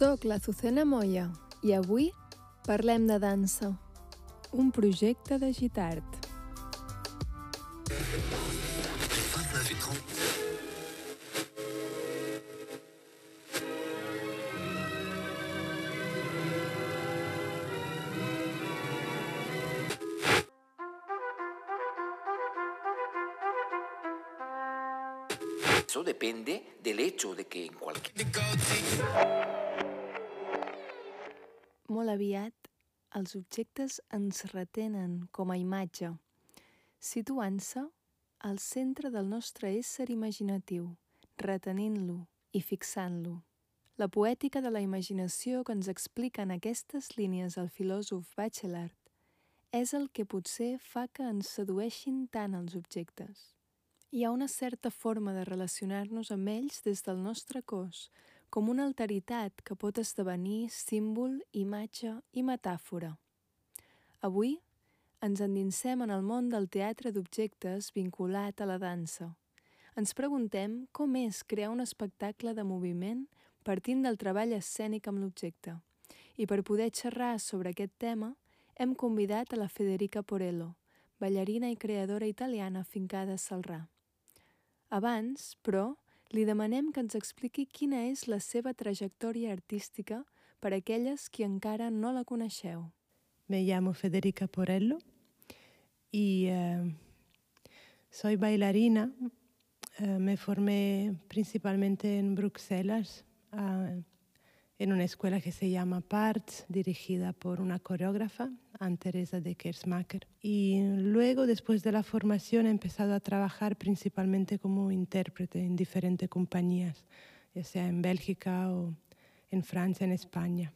Soc la Zucena Moya i avui parlem de dansa. Un projecte de Gitart. Eso depende del hecho de que en cualquier... Molt aviat, els objectes ens retenen com a imatge, situant-se al centre del nostre ésser imaginatiu, retenint-lo i fixant-lo. La poètica de la imaginació que ens expliquen aquestes línies el filòsof Bachelard és el que potser fa que ens sedueixin tant els objectes. Hi ha una certa forma de relacionar-nos amb ells des del nostre cos, com una alteritat que pot esdevenir símbol, imatge i metàfora. Avui ens endinsem en el món del teatre d'objectes vinculat a la dansa. Ens preguntem com és crear un espectacle de moviment partint del treball escènic amb l'objecte. I per poder xerrar sobre aquest tema, hem convidat a la Federica Porello, ballarina i creadora italiana fincada a Salrà. Abans, però, li demanem que ens expliqui quina és la seva trajectòria artística per a aquelles que encara no la coneixeu. Me llamo Federica Porello y eh, soy bailarina. Eh, me formé principalmente en Bruselas, eh, en una escuela que se llama Parts, dirigida por una coreógrafa, Anne-Teresa de Kersmacher. Y luego, después de la formación, he empezado a trabajar principalmente como intérprete en diferentes compañías, ya sea en Bélgica o en Francia, en España.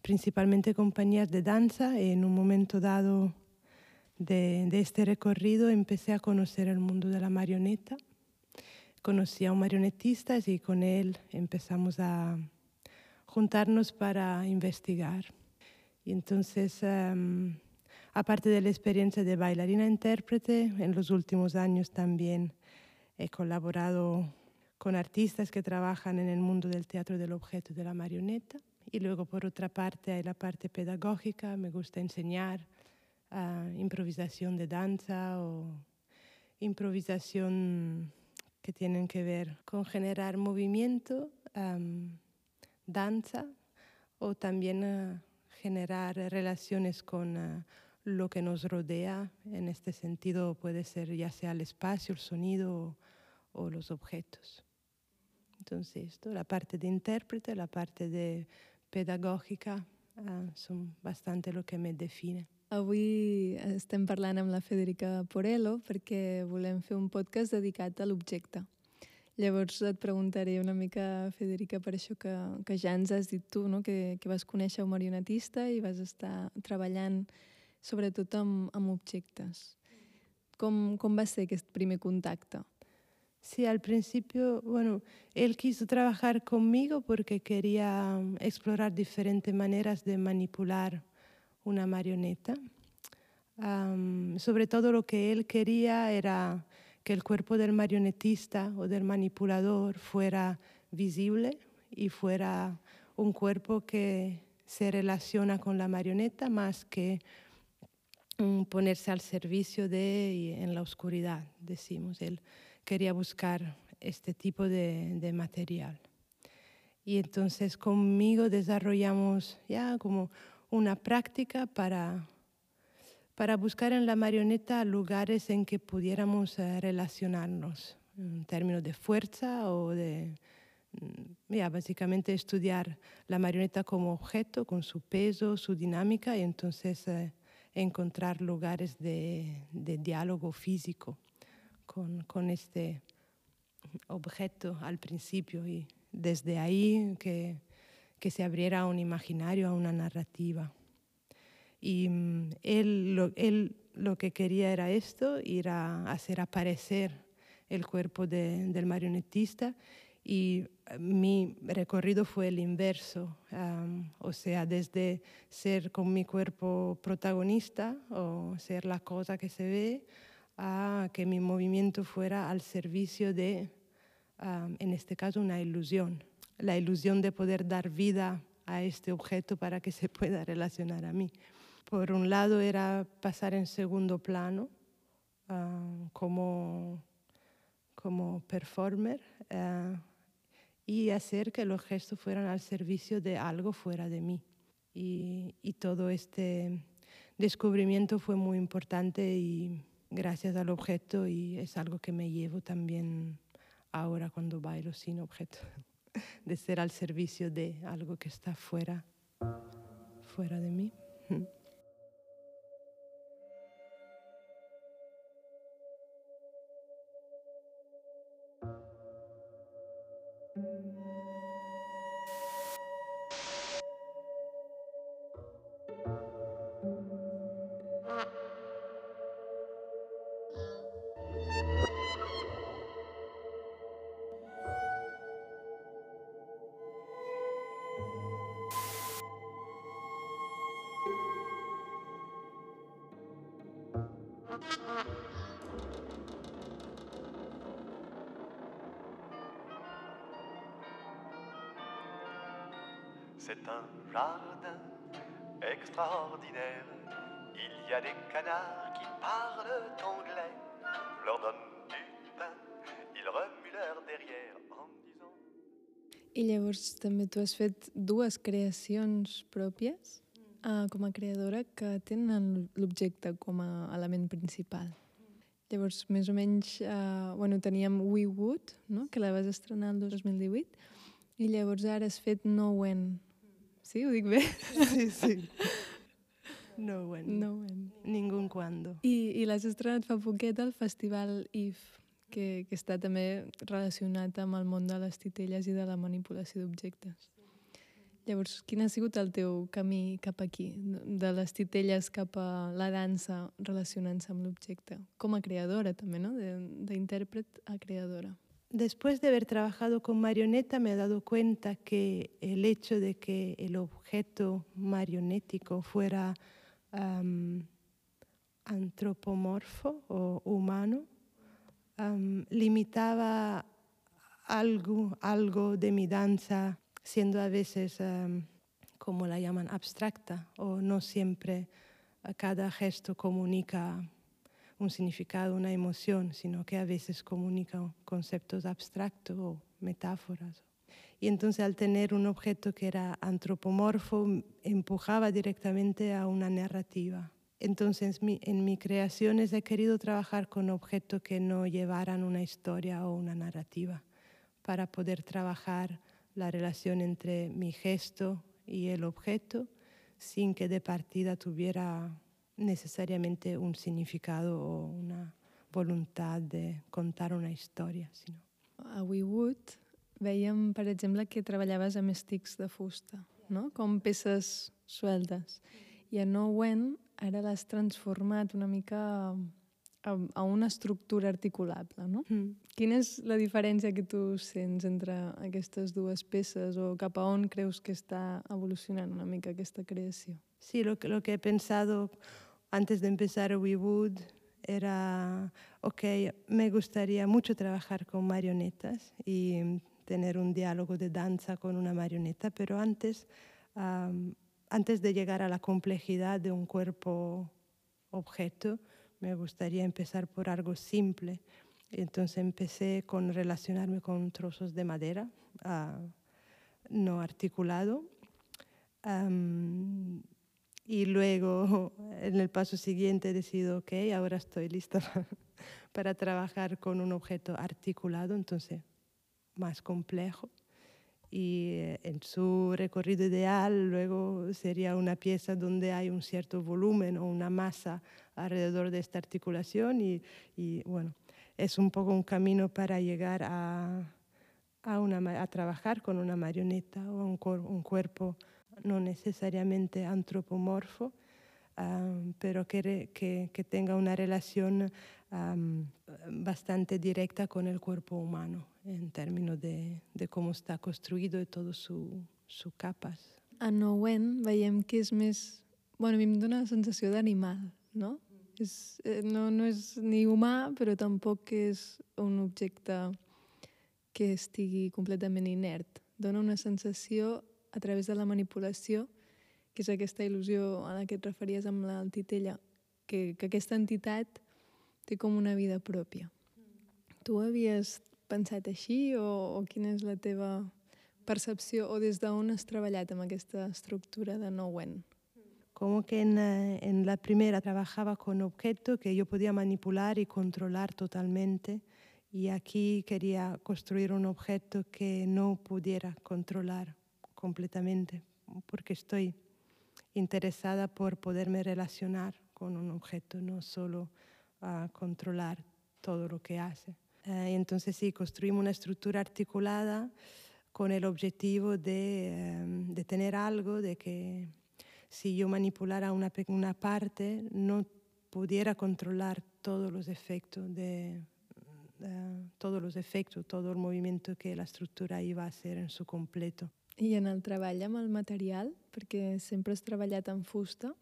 Principalmente compañías de danza y en un momento dado de, de este recorrido empecé a conocer el mundo de la marioneta. Conocí a un marionetista y con él empezamos a juntarnos para investigar. Y entonces, um, aparte de la experiencia de bailarina intérprete, en los últimos años también he colaborado con artistas que trabajan en el mundo del teatro del objeto de la marioneta. Y luego, por otra parte, hay la parte pedagógica, me gusta enseñar uh, improvisación de danza o improvisación que tienen que ver con generar movimiento. Um, danza o también uh, generar relaciones con uh, lo que nos rodea. En este sentido puede ser ya sea el espacio, el sonido o, o los objetos. Entonces, esto, la parte de intérprete, la parte de pedagógica uh, son bastante lo que me define. Avui estem parlant amb la Federica Porello perquè volem fer un podcast dedicat a l'objecte. Llavors et preguntaré una mica, Federica, per això que, que ja ens has dit tu, no? que, que vas conèixer un marionetista i vas estar treballant sobretot amb, amb objectes. Com, com va ser aquest primer contacte? Sí, al principio, bueno, él quiso trabajar conmigo porque quería explorar diferentes maneras de manipular una marioneta. Um, sobre todo lo que él quería era que el cuerpo del marionetista o del manipulador fuera visible y fuera un cuerpo que se relaciona con la marioneta más que um, ponerse al servicio de y en la oscuridad, decimos. Él quería buscar este tipo de, de material. Y entonces conmigo desarrollamos ya como una práctica para para buscar en la marioneta lugares en que pudiéramos uh, relacionarnos, en términos de fuerza o de, ya, básicamente estudiar la marioneta como objeto, con su peso, su dinámica, y entonces uh, encontrar lugares de, de diálogo físico con, con, este objeto al principio y desde ahí que, que se abriera un imaginario, a una narrativa. Y um, él, lo, él lo que quería era esto, ir a hacer aparecer el cuerpo de, del marionetista y mi recorrido fue el inverso, um, o sea, desde ser con mi cuerpo protagonista o ser la cosa que se ve, a que mi movimiento fuera al servicio de, um, en este caso, una ilusión, la ilusión de poder dar vida a este objeto para que se pueda relacionar a mí. Por un lado era pasar en segundo plano uh, como, como performer uh, y hacer que los gestos fueran al servicio de algo fuera de mí. Y, y todo este descubrimiento fue muy importante y gracias al objeto y es algo que me llevo también ahora cuando bailo sin objeto, de ser al servicio de algo que está fuera, fuera de mí. C'est un jardin extraordinaire. Il y a des canards qui parlent anglais. Je leur donne du pain, ils remuent leur derrière en disant... I llavors també tu has fet dues creacions pròpies uh, com a creadora que tenen l'objecte com a element principal. Llavors, més o menys, uh, bueno, teníem We Would, no? que la vas estrenar el 2018, i llavors ara has fet No When, Sí, ho dic bé? Sí, sí. No when. No when. Ningún cuando. I, i l'has estrenat fa poquet al Festival IF, que, que està també relacionat amb el món de les titelles i de la manipulació d'objectes. Llavors, quin ha sigut el teu camí cap aquí, de les titelles cap a la dansa relacionant-se amb l'objecte? Com a creadora també, no? D'intèrpret a creadora. Después de haber trabajado con marioneta me he dado cuenta que el hecho de que el objeto marionético fuera antropomorfo o humano um, limitaba algo, algo de mi danza, siendo a veces, como la llaman, abstracta o no siempre cada gesto comunica un significado, una emoción, sino que a veces comunica conceptos abstractos o metáforas. Y entonces al tener un objeto que era antropomorfo, empujaba directamente a una narrativa. Entonces en mis creaciones he querido trabajar con objetos que no llevaran una historia o una narrativa, para poder trabajar la relación entre mi gesto y el objeto sin que de partida tuviera necesariamente un significado o una voluntad de contar una història. Sinó. A We Would veiem, per exemple, que treballaves amb estics de fusta, no? com peces sueltes. I a No When ara l'has transformat una mica a, a una estructura articulable, no? Mm. Quina és la diferència que tu sents entre aquestes dues peces o cap a on creus que està evolucionant una mica aquesta creació? Sí, lo que, lo que he pensado antes de empezar We Would era, ok, me gustaría mucho trabajar con marionetas y tener un diálogo de danza con una marioneta, pero antes, um, antes de llegar a la complejidad de un cuerpo objeto, me gustaría empezar por algo simple. Entonces empecé con relacionarme con trozos de madera uh, no articulado. Y luego, en el paso siguiente, he decidido, ok, ahora estoy lista para, trabajar con un objeto articulado, entonces más complejo. Y eh, en su recorrido ideal, luego sería una pieza donde hay un cierto volumen o una masa alrededor de esta articulación. Y, y bueno, es un poco un camino para llegar a, a, una, a trabajar con una marioneta o un, un cuerpo no necesariamente antropomorfo, um, pero que, que, que, tenga una relación um, bastante directa con el cuerpo humano en términos de, de cómo está construido y todas sus su capas. A Nowen veiem que és més... Bueno, a mi em dóna la sensació d'animal, no? És, eh, no? No és ni humà, però tampoc és un objecte que estigui completament inert. Dona una sensació a través de la manipulació, que és aquesta il·lusió a la que et referies amb la titella, que, que aquesta entitat té com una vida pròpia. Tu havies pensat així o, o quina és la teva percepció o des d'on has treballat amb aquesta estructura de Nowen? Como que en, eh, en, la primera trabajaba con objetos que yo podía manipular y controlar totalmente y aquí quería construir un objeto que no pudiera controlar completamente porque estoy interesada por poderme relacionar con un objeto, no solo a controlar todo lo que hace. Eh, entonces sí, construimos una estructura articulada con el objetivo de, eh, de tener algo, de que si yo manipulara una, una parte no pudiera controlar todos los efectos de, de, todos los efectos, todo el movimiento que la estructura iba a hacer en su completo. I en el treball amb el material, perquè sempre has treballat en fusta,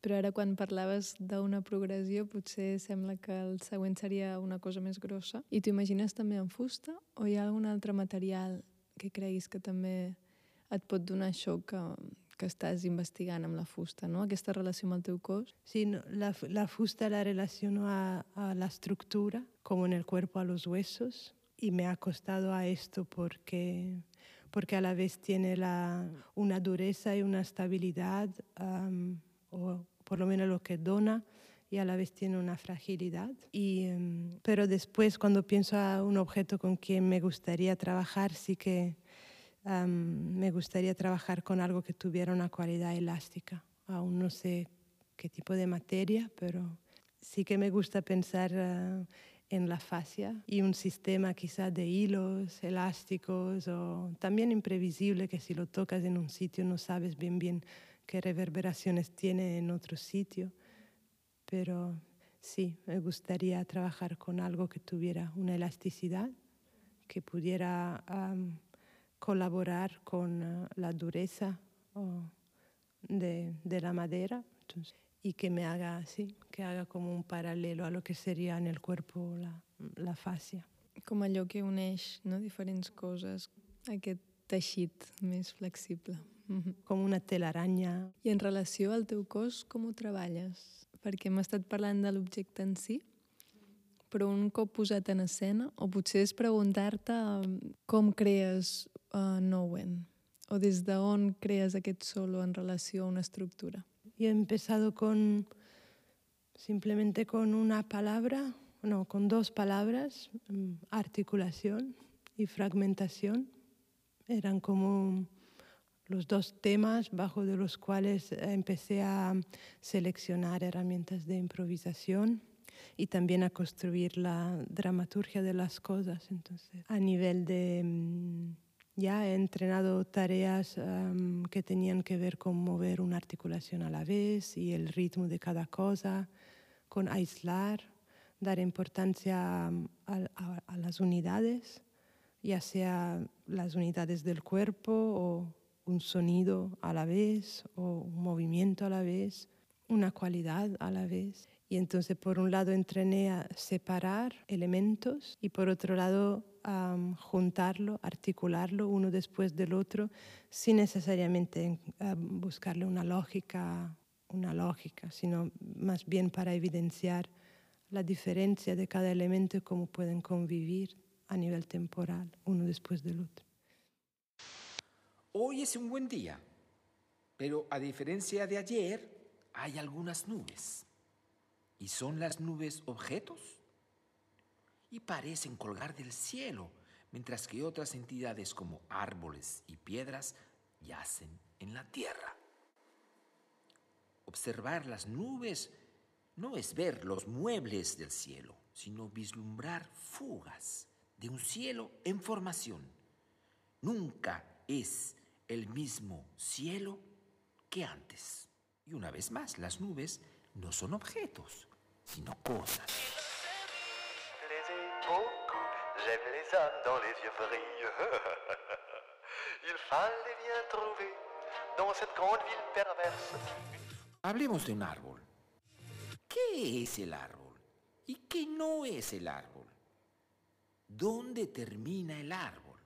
però ara quan parlaves d'una progressió potser sembla que el següent seria una cosa més grossa. I t'ho imagines també en fusta o hi ha algun altre material que creguis que també et pot donar això que, que estàs investigant amb la fusta, no? aquesta relació amb el teu cos? Sí, no, la, la fusta la relaciono a, a la estructura, como en el cuerpo a los huesos, y me ha costado a esto porque porque a la vez tiene la, una dureza y una estabilidad, um, o por lo menos lo que dona, y a la vez tiene una fragilidad. Y, um, pero después, cuando pienso a un objeto con quien me gustaría trabajar, sí que um, me gustaría trabajar con algo que tuviera una cualidad elástica. Aún no sé qué tipo de materia, pero sí que me gusta pensar uh, en la fascia y un sistema quizá de hilos elásticos o también imprevisible que si lo tocas en un sitio no sabes bien bien qué reverberaciones tiene en otro sitio. Pero sí, me gustaría trabajar con algo que tuviera una elasticidad, que pudiera um, colaborar con uh, la dureza de, de, la madera. Entonces, y que me haga así, que haga como un paralelo a lo que sería en el cuerpo la, la fascia. Com allò que uneix no? diferents coses, aquest teixit més flexible. Mm -hmm. Com una telaranya. I en relació al teu cos, com ho treballes? Perquè hem estat parlant de l'objecte en si, però un cop posat en escena, o potser és preguntar-te com crees uh, Nowen, o des d'on crees aquest solo en relació a una estructura. y he empezado con simplemente con una palabra, no, con dos palabras, mm, articulación y fragmentación. Eran como los dos temas bajo de los cuales empecé a seleccionar herramientas de improvisación y también a construir la dramaturgia de las cosas. Entonces, a nivel de mm, ya he entrenado tareas um, que tenían que ver con mover una articulación a la vez y el ritmo de cada cosa, con aislar, dar importancia a, a, a las unidades, ya sea las unidades del cuerpo o un sonido a la vez o un movimiento a la vez, una cualidad a la vez. Y entonces por un lado entrené a separar elementos y por otro lado um, juntarlo, articularlo uno después del otro, sin necesariamente buscarle una lógica, una lógica, sino más bien para evidenciar la diferencia de cada elemento y cómo pueden convivir a nivel temporal, uno después del otro. Hoy es un buen día, pero a diferencia de ayer, hay algunas nubes. ¿Y son las nubes objetos? y parecen colgar del cielo, mientras que otras entidades como árboles y piedras yacen en la tierra. Observar las nubes no es ver los muebles del cielo, sino vislumbrar fugas de un cielo en formación. Nunca es el mismo cielo que antes. Y una vez más, las nubes no son objetos, sino cosas. Dans cette grande ville perverse. Hablemos de un árbol. ¿Qué es el árbol? ¿Y qué no es el árbol? ¿Dónde termina el árbol?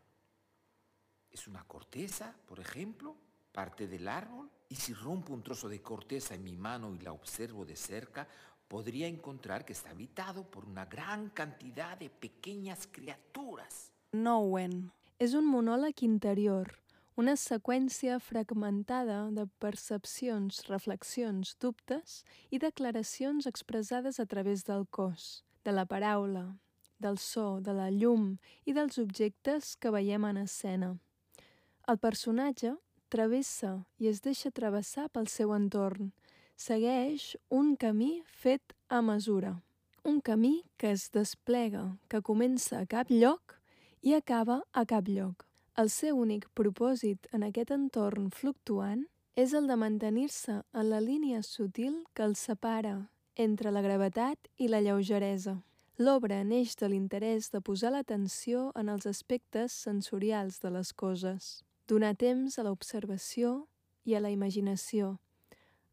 ¿Es una corteza, por ejemplo? parte del árbol y si rompo un trozo de corteza en mi mano y la observo de cerca, podría encontrar que está habitado por una gran cantidad de pequeñas criaturas. Nowen. És un monòleg interior, una seqüència fragmentada de percepcions, reflexions, dubtes i declaracions expressades a través del cos, de la paraula, del so, de la llum i dels objectes que veiem en escena. El personatge travessa i es deixa travessar pel seu entorn, segueix un camí fet a mesura. Un camí que es desplega, que comença a cap lloc i acaba a cap lloc. El seu únic propòsit en aquest entorn fluctuant és el de mantenir-se en la línia sutil que el separa entre la gravetat i la lleugeresa. L'obra neix de l'interès de posar l'atenció en els aspectes sensorials de les coses, donar temps a l'observació i a la imaginació,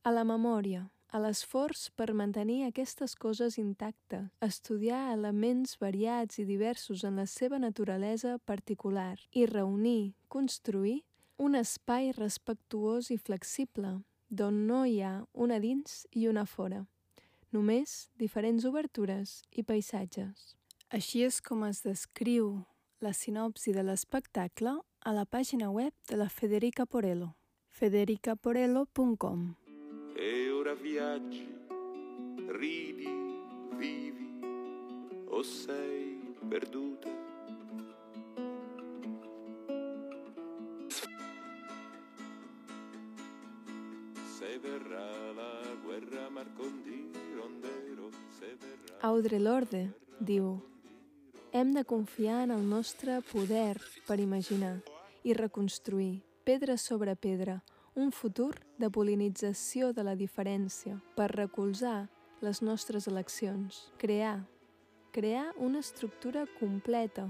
a la memòria, a l'esforç per mantenir aquestes coses intactes, estudiar elements variats i diversos en la seva naturalesa particular i reunir, construir, un espai respectuós i flexible, d'on no hi ha una dins i una fora, només diferents obertures i paisatges. Així és com es descriu la sinopsi de l'espectacle a la pàgina web de la Federica Porello, federicaporello.com. viaggi, ridi, vivi o sei perduta. Se verrà la guerra marcondi rondero, se verrà... Audre Lorde diu Hem de confiar en el nostre poder per imaginar i reconstruir, pedra sobre pedra, un futur de polinització de la diferència per recolzar les nostres eleccions, crear, crear una estructura completa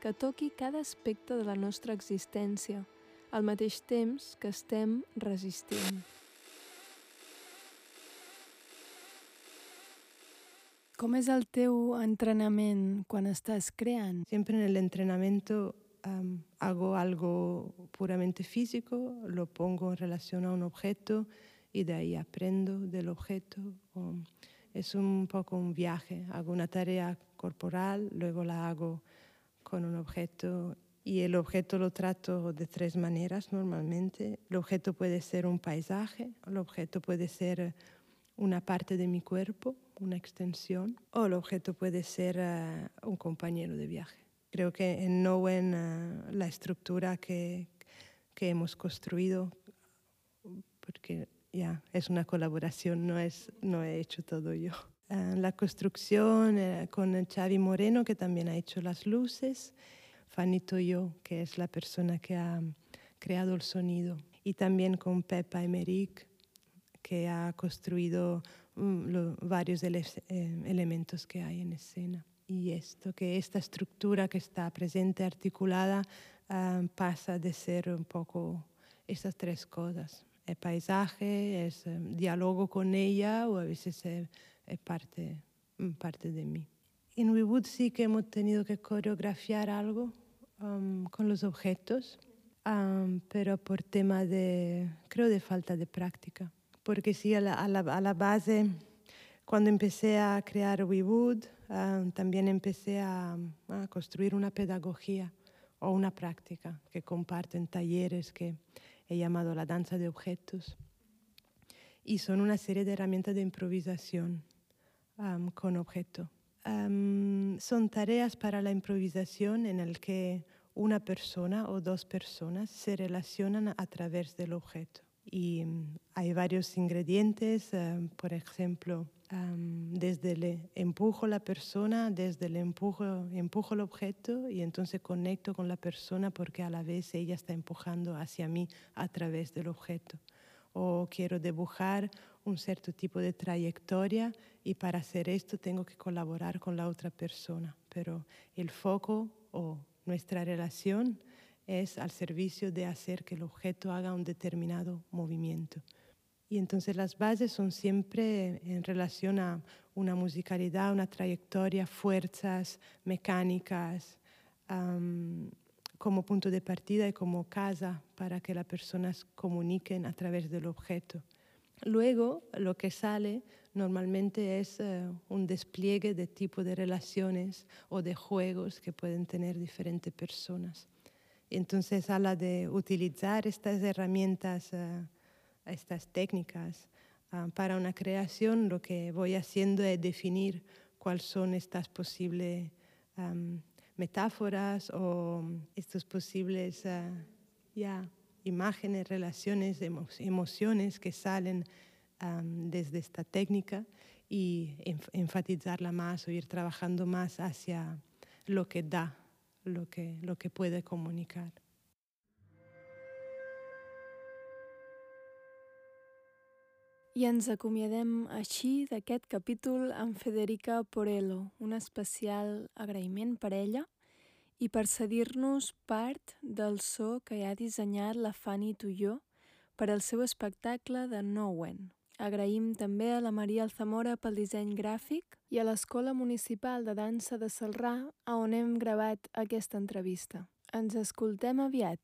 que toqui cada aspecte de la nostra existència, al mateix temps que estem resistint. Com és el teu entrenament quan estàs creant? Siempre en el hago algo puramente físico, lo pongo en relación a un objeto y de ahí aprendo del objeto. O es un poco un viaje, hago una tarea corporal, luego la hago con un objeto y el objeto lo trato de tres maneras normalmente. El objeto puede ser un paisaje, el objeto puede ser una parte de mi cuerpo, una extensión, o el objeto puede ser eh, un compañero de viaje. Creo que en Nowen eh, la estructura que, que hemos construido, porque ya es una colaboración, no, es, no he hecho todo yo. Eh, la construcción eh, con Xavi Moreno, que también ha hecho las luces, Fanito Yo, que es la persona que ha creado el sonido, y también con Pepa Emerick, que ha construido mm, lo- varios ele- eh, elementos que hay en escena. Y esto, que esta estructura que está presente, articulada, ah, pasa de ser un poco estas tres cosas. El paisaje, es eh, diálogo con ella o a veces es, es parte, mm, parte de mí. En WeWood sí que hemos tenido que coreografiar algo um, con los objetos, um, pero por tema de, creo, de falta de práctica. Porque sí, a la, a la, a la base, cuando empecé a crear WeWood, um, también empecé a, a construir una pedagogía o una práctica que comparto en talleres que he llamado la danza de objetos. Y son una serie de herramientas de improvisación um, con objeto. Um, son tareas para la improvisación en el que una persona o dos personas se relacionan a través del objeto. Y um, hay varios ingredientes, um, por ejemplo, desde el empujo la persona, desde el empujo, empujo el objeto y entonces conecto con la persona porque a la vez ella está empujando hacia mí a través del objeto o quiero dibujar un cierto tipo de trayectoria y para hacer esto tengo que colaborar con la otra persona, pero el foco o nuestra relación es al servicio de hacer que el objeto haga un determinado movimiento. Y entonces las bases son siempre en relación a una musicalidad, una trayectoria, fuerzas mecánicas, am, como punto de partida y como casa para que las personas comuniquen a través del objeto. Luego, lo que sale normalmente es eh, un despliegue de tipo de relaciones o de juegos que pueden tener diferentes personas. Entonces, habla de utilizar estas herramientas, eh, estas técnicas ah, para una creación. Lo que voy haciendo es definir cuáles son estas posibles metáforas o estos posibles uh, imágenes, relaciones, emo emociones que salen desde esta técnica y enf enfatizarla más o ir trabajando más hacia lo que da, lo que, lo que puede comunicar. I ens acomiadem així d'aquest capítol amb Federica Porello, un especial agraïment per ella i per cedir-nos part del so que ha dissenyat la Fanny Tulló per al seu espectacle de Nowen. Agraïm també a la Maria Alzamora pel disseny gràfic i a l'Escola Municipal de Dansa de Salrà, on hem gravat aquesta entrevista. Ens escoltem aviat.